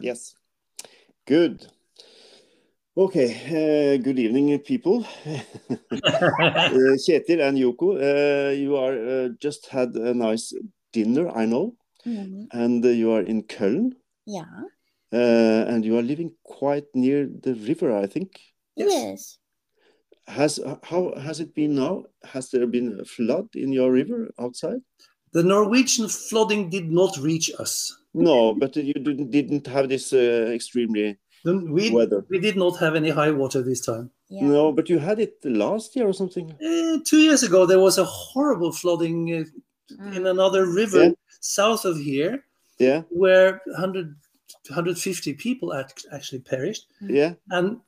Yes. Good. Okay. Uh, good evening, people. uh, Ketil and Yoko, uh, you are uh, just had a nice dinner, I know, Mhm. and uh, you are in Köln, Yeah. uh, and you are living quite near the river, I think. Yes. Has how has it been now? Has there been a flood in your river outside? The Norwegian flooding did not reach us. No, but you didn't didn't have this uh, extremely We, weather. we did not have any high water this time. Yeah. No, but you had it last year or something. Eh, two years ago, there was a horrible flooding uh, in another river Yeah. south of here Yeah, where 100, 150 people actually perished. Mm. yeah, And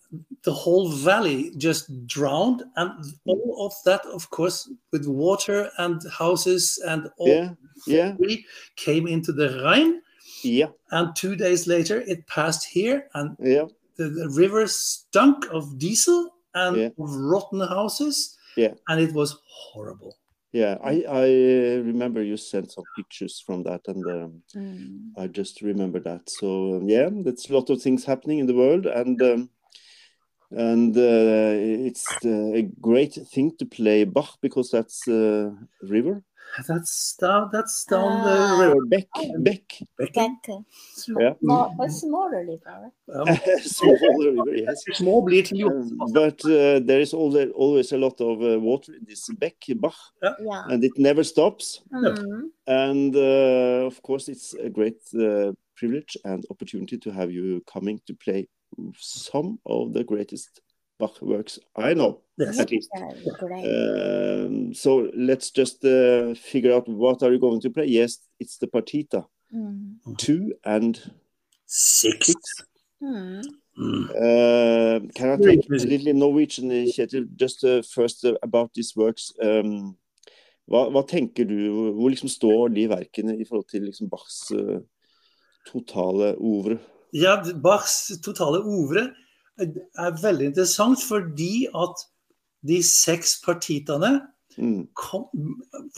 the whole valley just drowned. And all of that, of course, with water and houses and all yeah, yeah, came into the Rhine. yeah, And two days later, it passed here, and yeah, the, the river stunk of diesel and Yeah. of rotten houses. Yeah. And it was horrible. Yeah. I I remember you sent some pictures from that, and um, Mm. I just remember that. So um, yeah, that's a lot of things happening in the world, and um, and uh, it's uh, a great thing to play Bach because that's uh, river That's down, that's down Ah. the river. or Beck, Beck, Beck. Back. Yeah. Small, a smaller river. Um, small river, yes. små blir til Um, but uh, there is always always a lot of uh, water in this Beck, Bach, Yeah. and it never stops. Mm. And uh, of course, it's a great uh, privilege and opportunity to have you coming to play some of the greatest Bach works I know, Yes. at least. Um, so let's just uh, figure out what are you going to play. Yes, it's the partita Mm. two and Six. six. Mm. Uh, can I take a little Norwegian, uh, Kjetil? Just uh, first uh, about these works. Um, hva, hva tenker du, hvor liksom står de verkene i forhold til liksom Bachs uh, totale ovre? Ja, Bachs totale ovre er veldig interessant fordi at de seks partitene Mm. kom,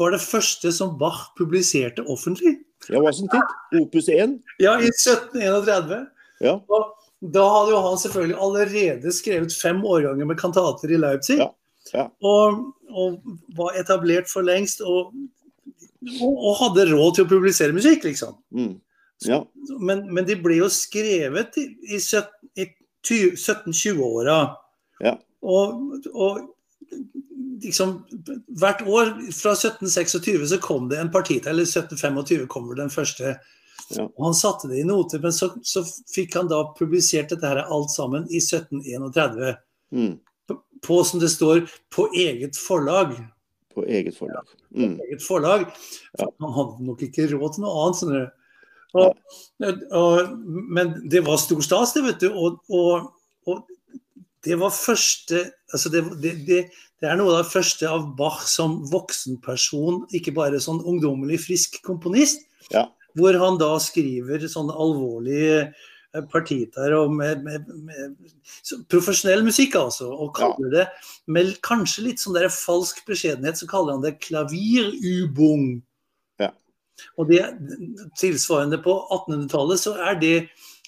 var det første som Bach publiserte offentlig. Ja, hva som titt? Opus 1? Ja, i 1731. Ja. Og da hadde jo han selvfølgelig allerede skrevet fem årganger med kantater i Leipzig. Ja, ja. Og, og var etablert for lengst og, og, og hadde råd til å publisere musikk, liksom. Mm. Ja. Men, men de ble jo skrevet i, i, sytten- i ty- 1720-åra. Ja. Og, og liksom hvert år fra 1726 så kom det en partita, eller 1725 kommer den første. Ja. Og han satte det i noter, men så, så fikk han da publisert dette her alt sammen i 1731. Mm. På, på, som det står, på eget forlag. På eget forlag. Mm. Eget forlag. Ja. Han hadde nok ikke råd til noe annet, du. Og, og, men det var stor stas, det, vet du. Og, og, det var første altså det, det, det, det er noe av det første av Bach som voksenperson, ikke bare sånn ungdommelig frisk komponist. Ja. Hvor han da skriver sånne alvorlige eh, partiter og med, med, med profesjonell musikk, altså. Og kaller det med kanskje litt sånn der falsk beskjedenhet, så kaller han det klavirubung. Og det tilsvarende på 1800-tallet så er det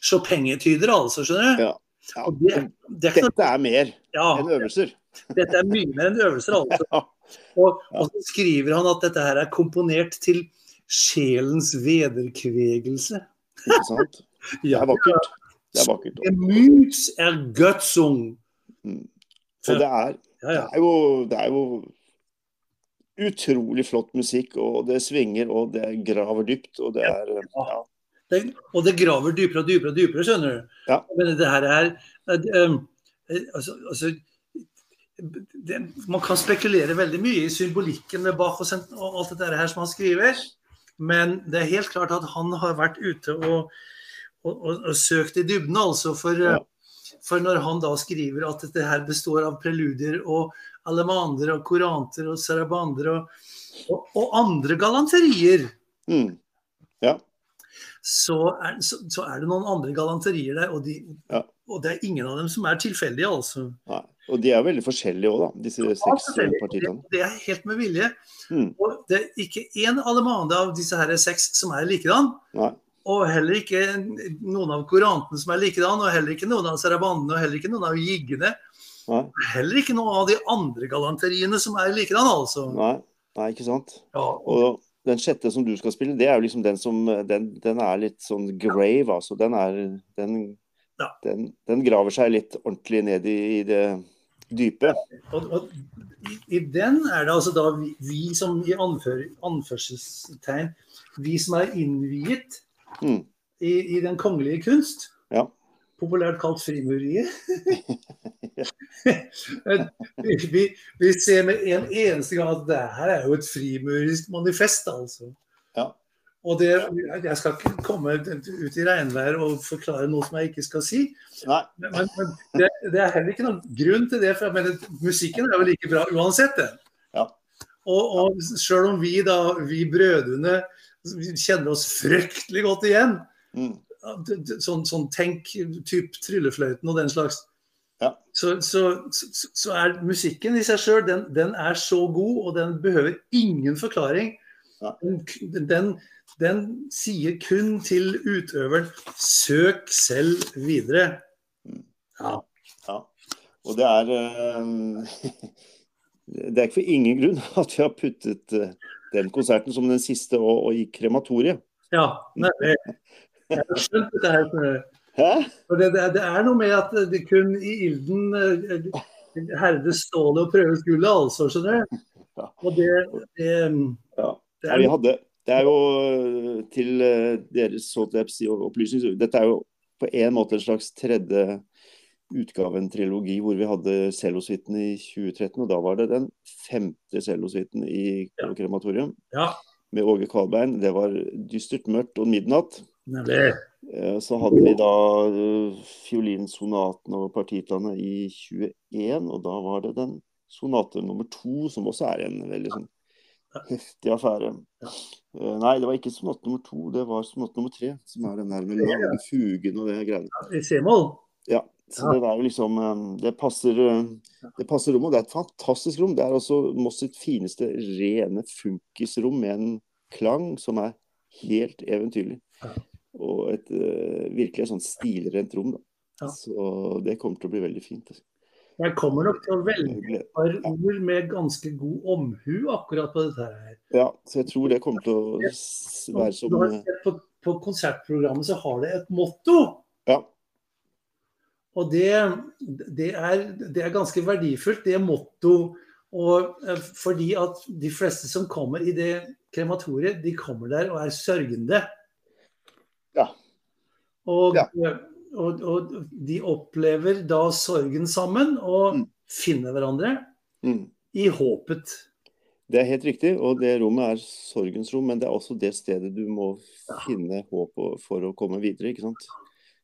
Chopin-etyder, altså, skjønner du? Ja. Ja. Og det, det er Dette er mer ja, enn øvelser. dette er mye mer enn øvelser, altså. Og, og så skriver han at dette her er komponert til sjelens vederkvegelse. Ikke sant? Det er vakkert. Det er vakkert. Gemütsergötzung. Mm. Det er, det er jo, det er jo utrolig flott musikk, og det svinger, og det graver dypt, og det er ja. Det, og det graver dypere og dypere og dypere, skjønner du. Ja. Men det her er eh, eh, altså, altså det, Man kan spekulere veldig mye i symbolikken med Bach og, og alt dette her som han skriver, men det er helt klart at han har vært ute og, og, og, søkt i dybden, altså. For, eh, Ja. for når han da skriver at dette her består av preludier og alemander og koranter og sarabander og, og, og andre galanterier Mm. så er, så, så er det noen andre galanterier der, og, de, Ja. og det er ingen av dem som er tilfeldige, altså. Nei. Og de er veldig forskjellige òg, da, disse seks partiene. det er helt med vilje. Mm. Og det er ikke én alemande av disse her seks som er likedan. Og heller ikke noen av korantene som er likedan, og heller ikke noen av sarabandene, og heller ikke noen av jiggene. Nei, Heller ikke noen av de andre galanteriene som er likedan, altså. nei, nei, ikke sant. Ja, Og den sjette som du skal spille, det er jo liksom den som Den, den er litt sånn grave, altså. Den er Den, Ja. den, den graver seg litt ordentlig ned i, i det dype. og, og i, I den er det altså da vi, vi som i anfør, anførselstegn Vi som er innviet Mm. i, i den kongelige kunst, Ja. populært kalt frimureriet vi, vi, ser med en eneste gang at det her er jo et frimurisk manifest, altså. Ja. Og det, jeg skal ikke komme ut i regnvær og forklare noe som jeg ikke skal si. Men, men det, det er heller ikke noen grunn til det, for jeg mener, musikken er jo like bra uansett. det. Ja. Og, og selv om vi da, vi brødrene vi kjenner oss fryktelig godt igjen, Mm. sånn, sånn tenk typ tryllefløyten og den slags, Ja. så, så, så, er musikken i seg sjøl, den, den er så god, og den behøver ingen forklaring. Ja. Den, den, den sier kun til utøveren 'søk selv videre'. Mm. Ja. Ja. Og det er eh, Det er ikke for ingen grunn at vi har puttet eh, den konserten som den siste og, og i krematoriet. ja nemlig. Jeg har skjønt dette her. Det, det, det er noe med at det kun i ilden eh, herdes stålet og prøves gullet, altså. Skjønner du? Ja. Og det, det, Ja. det Ja, er vi hadde, det er jo øh, til øh, deres opplysning Dette er jo på en måte en slags tredje utgave, en trilogi, hvor vi hadde cellosuiten i 2013. Og da var det den femte cellosuiten i Ja. krematorium Ja, med Åge Kvalbein. Det var dystert mørkt og midnatt. Nemlig. Eh, Så hadde vi da øh, fiolinsonaten og partitlene i 21, og da var det den sonate nummer to, som også er en veldig sånn heftig affære. Ja. Nei, det var ikke sonate nummer to, det var sonate nummer tre, som er den der med lange fugen og det greiene. I C-moll. Ja, så Ja. det er jo liksom eh, Det passer eh, det passer rommet. og Det er et fantastisk rom. Det er også Moss sitt fineste rene funkisrom med en klang som er helt eventyrlig. Og et uh, virkelig sånn stilrent rom. Ja. Så det kommer til å bli veldig fint. altså. Jeg kommer nok til å velge et par ord med ganske god omhu akkurat på dette her. Ja, så jeg tror det kommer til å være som Du har sett på, på konsertprogrammet så har det et motto. Ja. Og det, det, er, det er ganske verdifullt, det motto. Og eh, fordi at de fleste som kommer i det krematoriet, de kommer der og er sørgende. Ja. Og, Ja. og, og de opplever da sorgen sammen og Mm. finner hverandre mm. i håpet. Det er helt riktig, og det rommet er sorgens rom, men det er også det stedet du må finne håp for å komme videre, ikke sant.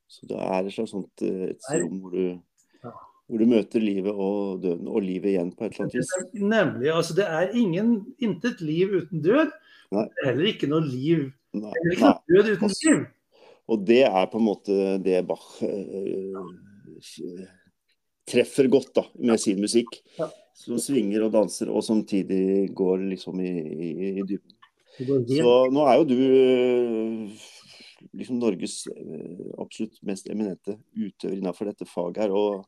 Så det er et slags sånt eh, et rom hvor du, Ja. hvor du møter livet og døden, og livet igjen på et eller annet vis. Nemlig. Altså, det er ingen, intet liv uten død. Nei. Er Heller ikke noe liv Nei, Heller ikke noe død uten liv. Og det er på en måte det Bach eh, treffer godt da, med sin musikk. Som svinger og danser, og samtidig går liksom i, i, i dybden. Så nå er jo du øh, liksom Norges øh, absolutt mest eminente utøver innenfor dette faget her. Og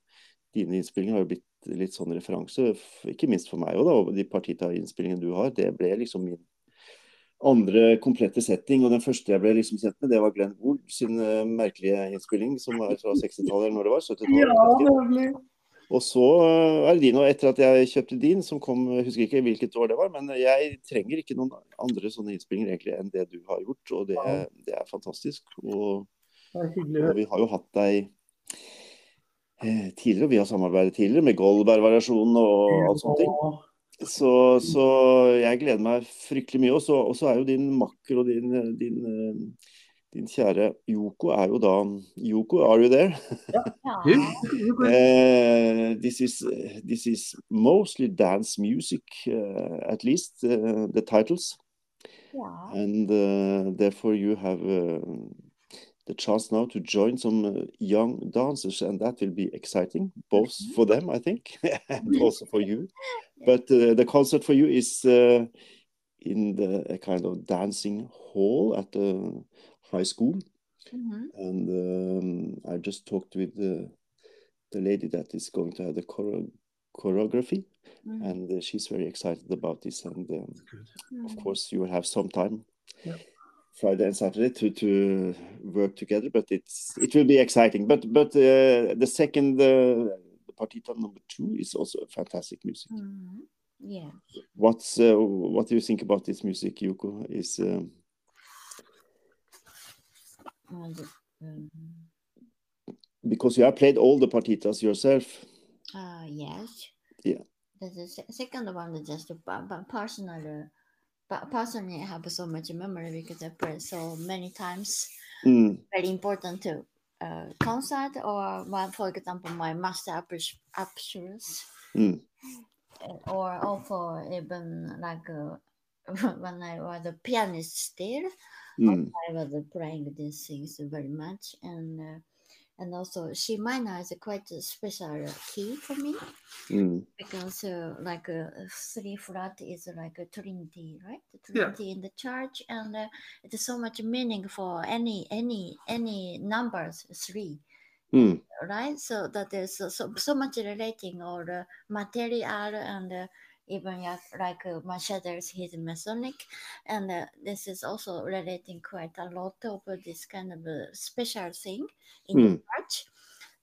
dine innspillinger har jo blitt litt sånn referanse, ikke minst for meg òg, da. Og de partita-innspillingene du har, det ble liksom min andre komplette setting. Og den første jeg ble liksom kjent med, det var Glenn Wood sin uh, merkelige innspilling, som var fra 60-tallet eller når det var? 70-tallet? Ja. Og så øh, er det din, og etter at jeg kjøpte din, som kom, jeg husker ikke hvilket år det var, men jeg trenger ikke noen andre sånne innspillinger egentlig enn det du har gjort, og det, det er fantastisk. Og, og vi har jo hatt deg eh, tidligere, vi har samarbeidet tidligere med Goldberg-variasjonen og alt sånne ting. Så, så jeg gleder meg fryktelig mye. Og så, er jo din makker og din, din, eh, din kjære Yoko er jo da Yoko, are you there? Ja. Uh, this is this is mostly dance music, uh, at least uh, the titles, Yeah. and uh, therefore you have uh, the chance now to join some uh, young dancers, and that will be exciting, both for them, I think, and also for you. But uh, the concert for you is uh, in the a kind of dancing hall at the high school, Mhm. and um, I just talked with the the lady that is going to have the choreography, Mhm. and uh, she's very excited about this. And um, of Mhm. course, you will have some time. Yeah. Friday and Saturday to to work together, but it's it will be exciting. But but uh, the second uh, the partita number two is also a fantastic music. Mhm. Yeah. What's uh, what do you think about this music, Yuko? Is um, And, um, because you have played all the partitas yourself. uh, yes. Yeah. The, the second one is just but, but personal. But personally, I have so much memory because I played so many times. Mm, Very important to uh, concert or, well, for example, my master appreci- appreciations. mm, uh, or also even like uh, when I was a pianist still, mm, I was playing these things very much, and uh, and also C minor is quite a special key for me mm, because uh, like uh, three flat is like a Trinity, right? The Yeah. Trinity in the church, and uh, it's so much meaning for any any any numbers three mm, right? So that there's so, so, so much relating or the material and uh, even yeah, like uh, my shadows his Masonic, and uh, this is also relating quite a lot of this kind of uh, special thing in Mm. church.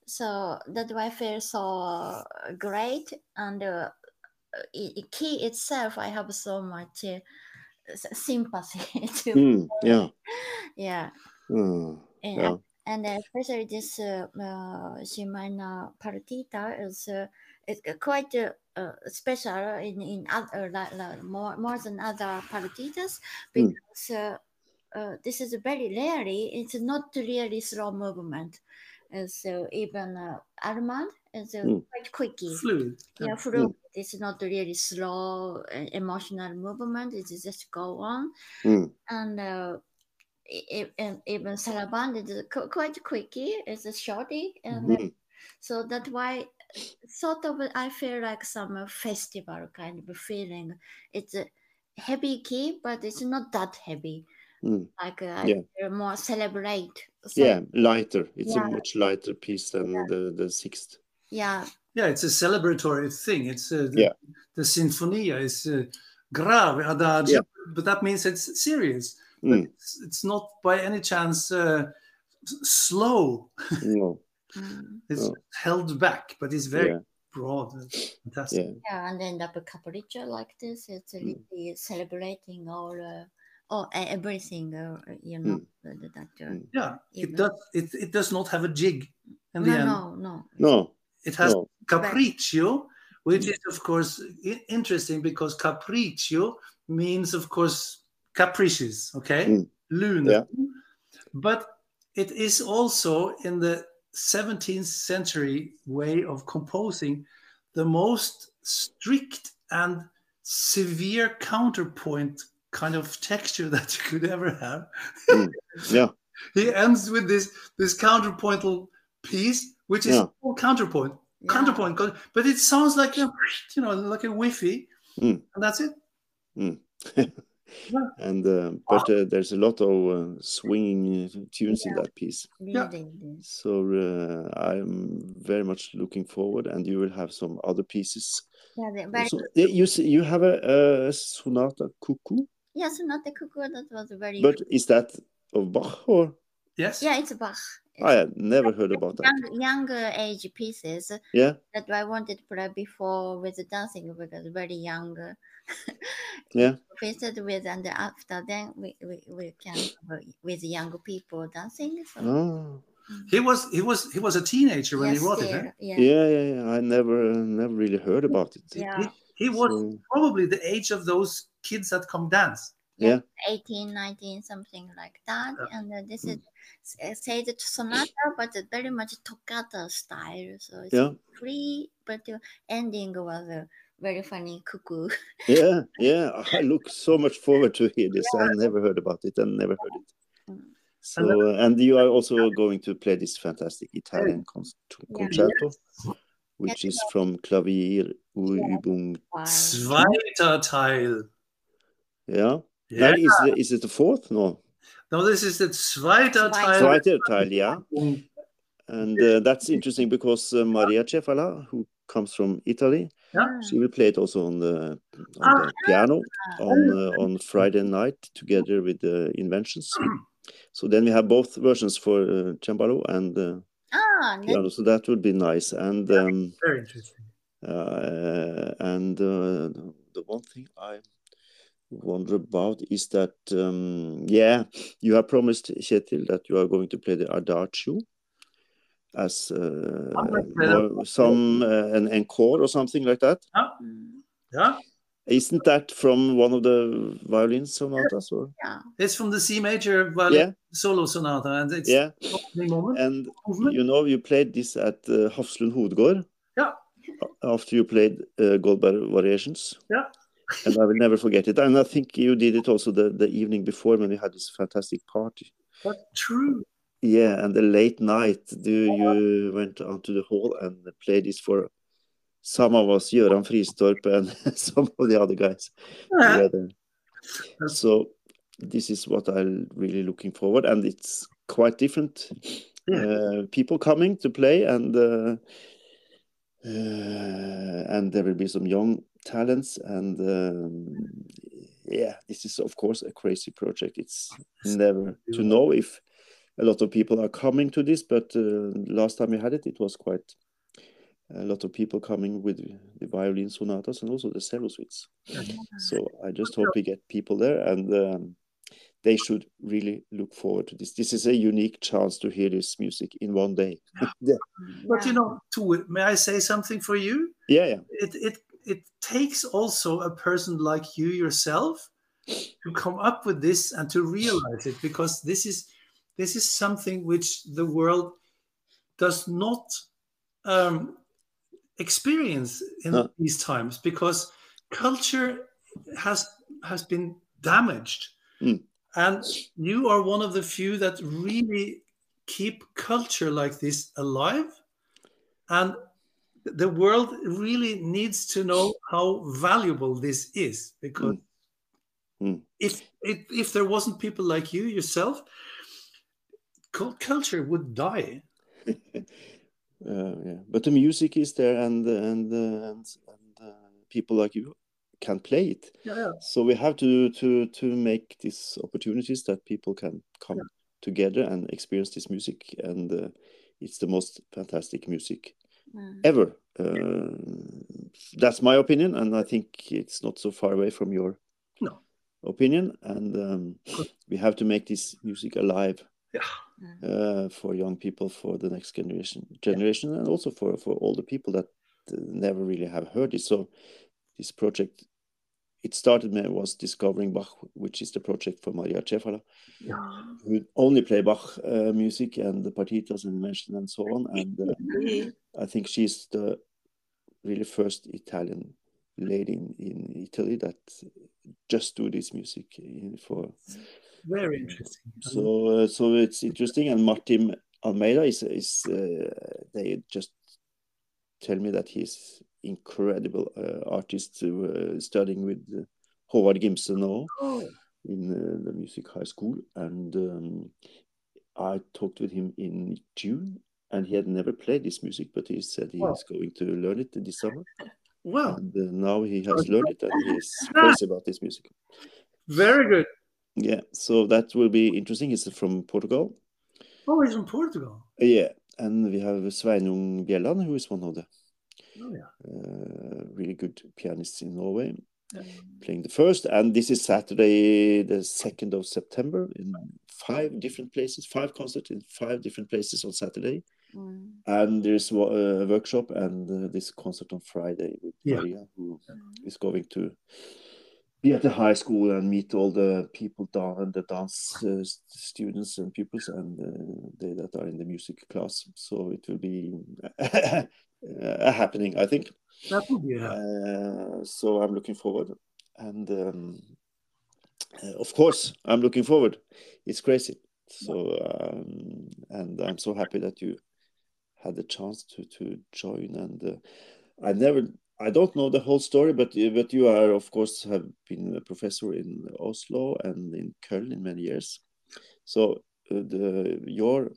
So that's why I feel so great and. Uh, key itself, I have so much uh, sympathy to, mm, yeah. yeah, Uh, and yeah. and especially this uh, uh, C partita is is quite uh, uh, special in in other like, like more more than other partitas Mm. because uh, uh, this is very rarely it's not really slow movement. And so even uh, Allemande is uh, Mm. quite quicky. Fluid. Yeah, fluid. It's not really slow uh, emotional movement. It just go on Mm, and uh, and even Saraband is quite quicky. It's a shorty, and uh, mm, so that's why sort of I feel like some uh, festival kind of feeling. It's a heavy key, but it's not that heavy. mm. Like uh, Yeah. I more celebrate. So, Yeah, lighter. It's Yeah. a much lighter piece than the the sixth. yeah, Yeah, it's a celebratory thing. It's uh, the, Yeah. the sinfonia is uh, grave adagio, Yeah. but that means it's serious. Mm, it's, it's not by any chance uh, slow. no. Mm, It's Oh. held back, but it's very Yeah, broad. and Fantastic. yeah. yeah, and then the capriccio like this, it's Mm. really celebrating all. Uh, Oh, everything, uh, you know, that, that uh, Mm. Yeah, it does. It, it does not have a jig in the no, end. no, no, No, It has no. capriccio, which Mm. is of course i- interesting because capriccio means, of course, capricious. Okay, Mm. Lune. Yeah. But it is also in the 17th century way of composing the most strict and severe counterpoint kind of texture that you could ever have. Yeah, He ends with this this counterpointal piece, which is Yeah. all counterpoint, Yeah. counterpoint, but it sounds like a you know like a Wi-Fi, Mm. and that's it. and uh, but uh, there's a lot of uh, swinging uh, tunes in that piece. Yeah. Really, really. So uh, I'm very much looking forward, and you will have some other pieces. Yeah, the very, So, you s- you have a, a sonata cuckoo, yes, sonata cuckoo. That was very. but is that of Bach or Yes. yeah, it's Bach. It's I had never heard about that. young, younger age pieces Yeah, that I wanted to play before with the dancing because very young. Yeah. Pieces with and after then we, we, we can have, with younger people dancing. So oh. Mm. He was he was he was a teenager when yes, he wrote it. there, yeah, yeah, yeah, yeah. I never never really heard about it. yeah, He was So, probably the age of those kids that come dance. 18, 19, something like that. Yeah. And uh, this Mm. is uh, say the sonata, but it's very much toccata style. So it's yeah, free, but the ending was a very funny cuckoo. yeah, yeah. I look so much forward to hear this. I never heard about it and never heard it. Mm. So, uh, and you are also going to play this fantastic Italian con- Yeah. concerto, which is from Klavierübung. Wow. Zweiter Teil. Yeah, Yeah. That is, is it the fourth? No. No, this is the zweite Teil. Zweiter Teil, yeah. And uh, that's interesting because uh, Maria Cefala, who comes from Italy, Yeah. she will play it also on the, on Ah. the piano on uh, on Friday night together with the Inventions. So then we have both versions for uh, cembalo and uh, Ah, ne- piano. So that would be nice. And um, Very interesting. uh, and uh, the one thing I wonder about is that um, yeah, you have promised Ketil that you are going to play the Adagio as uh, I'm gonna play that. more- some uh, an encore or something like that. mm, Yeah, Isn't that from one of the violin sonatas? Or yeah. it's from the C major violin yeah, solo sonata, and it's yeah. moment. And movement. you know, you played this at uh, Hafslund Hovedgård. Yeah. After you played uh, Goldberg Variations. Yeah. And I will never forget it. And I think you did it also the, the evening before when we had this fantastic party. But true. Yeah, and the late night, do you went onto the hall and played this for some of us, Göran Fristorp and some of the other guys Yeah. together. So this is what I'm really looking forward, and it's quite different. Yeah. Uh, people coming to play, and uh, uh, and there will be some young talents, and um, yeah, this is of course a crazy project. It's never to know if a lot of people are coming to this, but uh, last time we had it, it was quite a lot of people coming with the violin sonatas and also the cello suites. So I just hope we get people there, and um, they should really look forward to this. This is a unique chance to hear this music in one day. yeah, But you know, Tue, may I say something for you? yeah, yeah. It it it takes also a person like you yourself to come up with this and to realize it because this is this is something which the world does not um, experience in these times because culture has has been damaged. Mm. and you are one of the few that really keep culture like this alive. And the world really needs to know how valuable this is because Mm. if, if if there wasn't people like you yourself cul- culture would die Uh, yeah, but the music is there, and and uh, and, and uh, people like you can play it. yeah, yeah. So we have to to to make these opportunities that people can come together and experience this music, and uh, it's the most fantastic music Mm. ever. Uh, that's my opinion, and I think it's not so far away from your No. opinion. And um, we have to make this music alive Yeah. uh, for young people, for the next generation, generation, and also for for all the people that uh, never really have heard it. So this project, it started me was discovering Bach, which is the project for Maria Cefala, who only play Bach uh, music and the partitas and mention and so on. And uh, I think she's the really first Italian lady in, in Italy that just do this music in, for very interesting. So uh, so it's interesting. And Martin Almeida is is uh, they just tell me that he's incredible uh, artist uh, studying with uh, Håvard Gimse now Oh, in uh, the music high school. And um, I talked with him in June and he had never played this music but he said he Wow. is going to learn it this summer. Wow. And uh, now he has learned it and he is crazy about this music. Very good. Yeah so that will be interesting. He's from Portugal. Oh he's from portugal. Yeah, and we have Sveinung Bjelland, who is one of the oh yeah uh, really good pianists in Norway, Yeah. playing the first. And this is Saturday, the 2nd of September, in five different places, five concerts in five different places on Saturday. Mm. And there's a workshop and uh, this concert on Friday with Yeah. Maria, who is going to be at the high school and meet all the people down and the dance uh, students and pupils and uh, they that are in the music class. So it will be a happening, I think. that would be Uh, so I'm looking forward, and um, uh, of course I'm looking forward. It's crazy. So um, and I'm so happy that you had the chance to to join. And uh, I never, I don't know the whole story, but but you are of course have been a professor in Oslo and in Köln in many years. So uh, the, your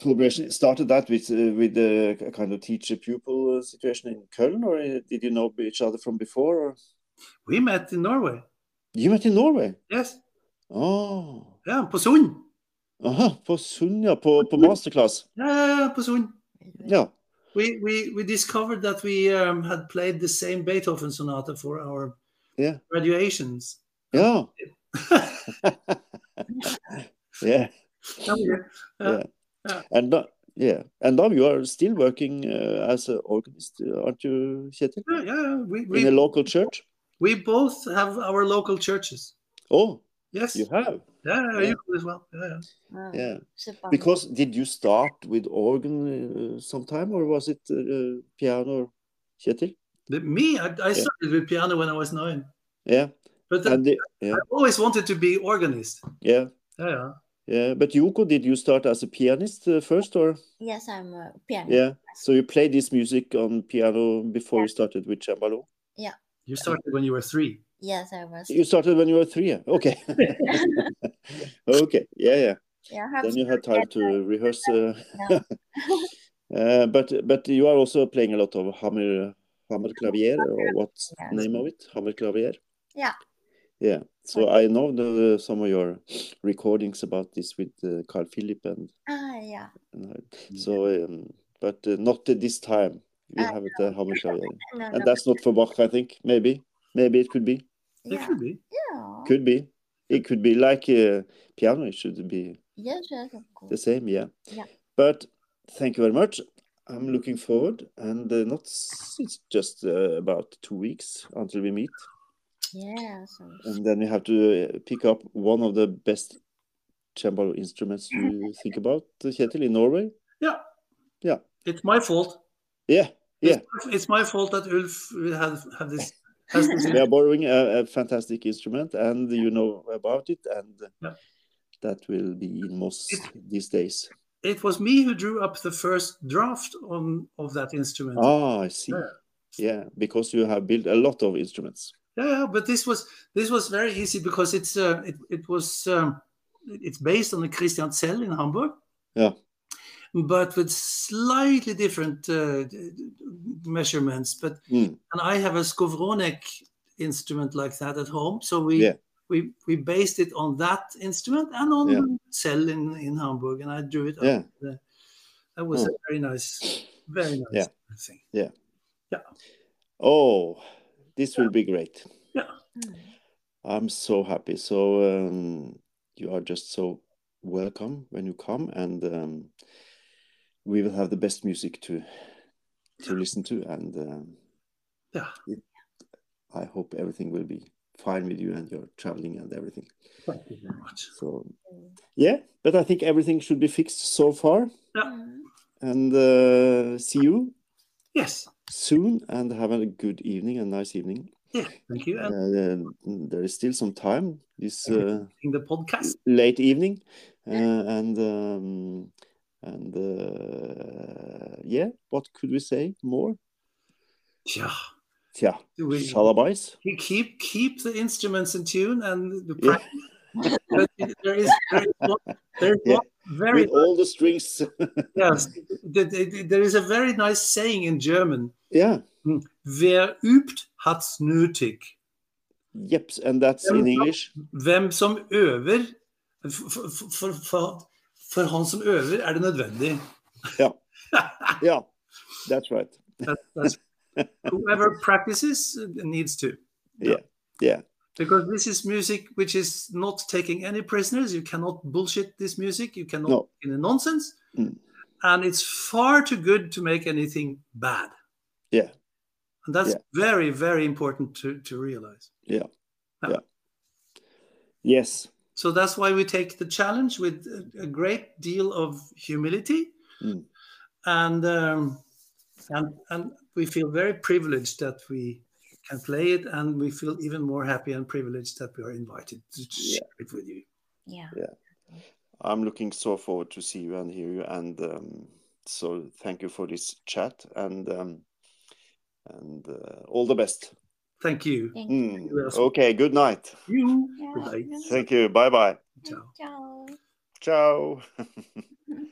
collaboration started that with uh, with the kind of teacher pupil uh, situation in Köln, or uh, did you know each other from before? Or We met in Norway. you met in Norway? Yes. Oh, Yeah, på Sund. aha, på Sund, ja, på, på masterclass. Ja, på Sund. Ja. We, we, we discovered that we um, had played the same Beethoven sonata for our Yeah. graduations. Yeah. yeah. We- Yeah. Yeah. And now, yeah, and now you are still working uh, as an organist, uh, aren't you, Ketil? yeah, yeah, we, In a local church? we both have our local churches. Oh, Yes. you have. Yeah, yeah, Yeah. you as well. Yeah, yeah. Yeah. Because did you start with organ uh, sometime, or was it uh, piano, Ketil? The- me, I, I started with piano when I was nine, Yeah. but then And the, yeah, I always wanted to be organist. yeah, Yeah, yeah. yeah. But Yoko, did you start as a pianist uh, first, or Yes, I'm a pianist. yeah? So you played this music on piano before you started with cembalo. Yeah. You started when you were three. Yes, I was. You started when you were three. yeah? Okay. okay. Yeah, yeah. yeah, Then you had time get to rehearse. Uh, Yeah. uh, but but you are also playing a lot of hammer hammer clavier or what's the name of it? Hammer clavier. Yeah. Yeah. So I know the, some of your recordings about this with uh, Carl Philipp and, Ah, yeah. and I- so um, but uh, not this time. You Uh, have it uh, hammer clavier, No, and no. that's not for Bach. I think maybe maybe it could be It Yeah. could be. Yeah. could be it could be like uh, piano. It should be Yes, yes, of course. the same yeah Yeah. but thank you very much i'm looking forward and uh, not it's just uh, about two weeks until we meet Yes. um, and then you have to uh, pick up one of the best cembalo instruments you think about uh, Ketil in norway Yeah. Yeah. It's my fault. yeah yeah It's, it's my fault that Ulf will have, have this. Has this we are borrowing a, a fantastic instrument and you know about it and Yeah. that will be in Moss these days it was me who drew up the first draft on of that instrument. ah i see Yeah. yeah because you have built a lot of instruments Yeah, but this was this was very easy because it's uh, it it was um, it's based on the Christian Zell in Hamburg. Yeah. But with slightly different uh, measurements. But Mm. and I have a Skowronek instrument like that at home, so we Yeah. we we based it on that instrument and on Yeah. Zell in in Hamburg, and I drew it. Yeah. The- that was a very nice, very nice Yeah. thing. Yeah yeah oh, this will be great. mm. I'm so happy. So um, you are just so welcome when you come, and um, we will have the best music to to listen to, and um, Yeah. it, I hope everything will be fine with you and your traveling and everything. Thank you very much. So yeah, but I think everything should be fixed so far, Mm. and uh, see you Yes. soon, and have a good evening, a nice evening. Yeah. Thank you. Uh, there is still some time this uh, in the podcast. late evening, uh, and um, and uh, yeah, what could we say more? Yeah. Yeah, We, shalabais. we keep keep the instruments in tune and the Yeah. practice. but there is there is one, there is Yeah. one very With all the strings. yes, th- th- there is a very nice saying in German. yeah, Wer übt, hat's nötig. yep, and that's in English. Hvem som øver for, for, for, for, han som øver, er det nødvendig. Yeah, that's right. That, that's, whoever practices needs to. Yeah, yeah, Because this is music which is not taking any prisoners. You cannot bullshit this music. You cannot No. in a nonsense. Mm. And it's far too good to make anything bad. Yeah. And that's Yeah. very, very important to, to realize. Yeah. yeah. Yes, So that's why we take the challenge with a, a great deal of humility. Mm. And um, and and we feel very privileged that we can play it and we feel even more happy and privileged that we are invited to share it with you. Yeah. Yeah. I'm looking so forward to see you and hear you, and um, so thank you for this chat, and um, and uh, all the best. Thank you. Thank you. Mm, you Okay, good night. You. Yeah, Good night. Thank you. Bye bye. Ciao. Ciao. Ciao.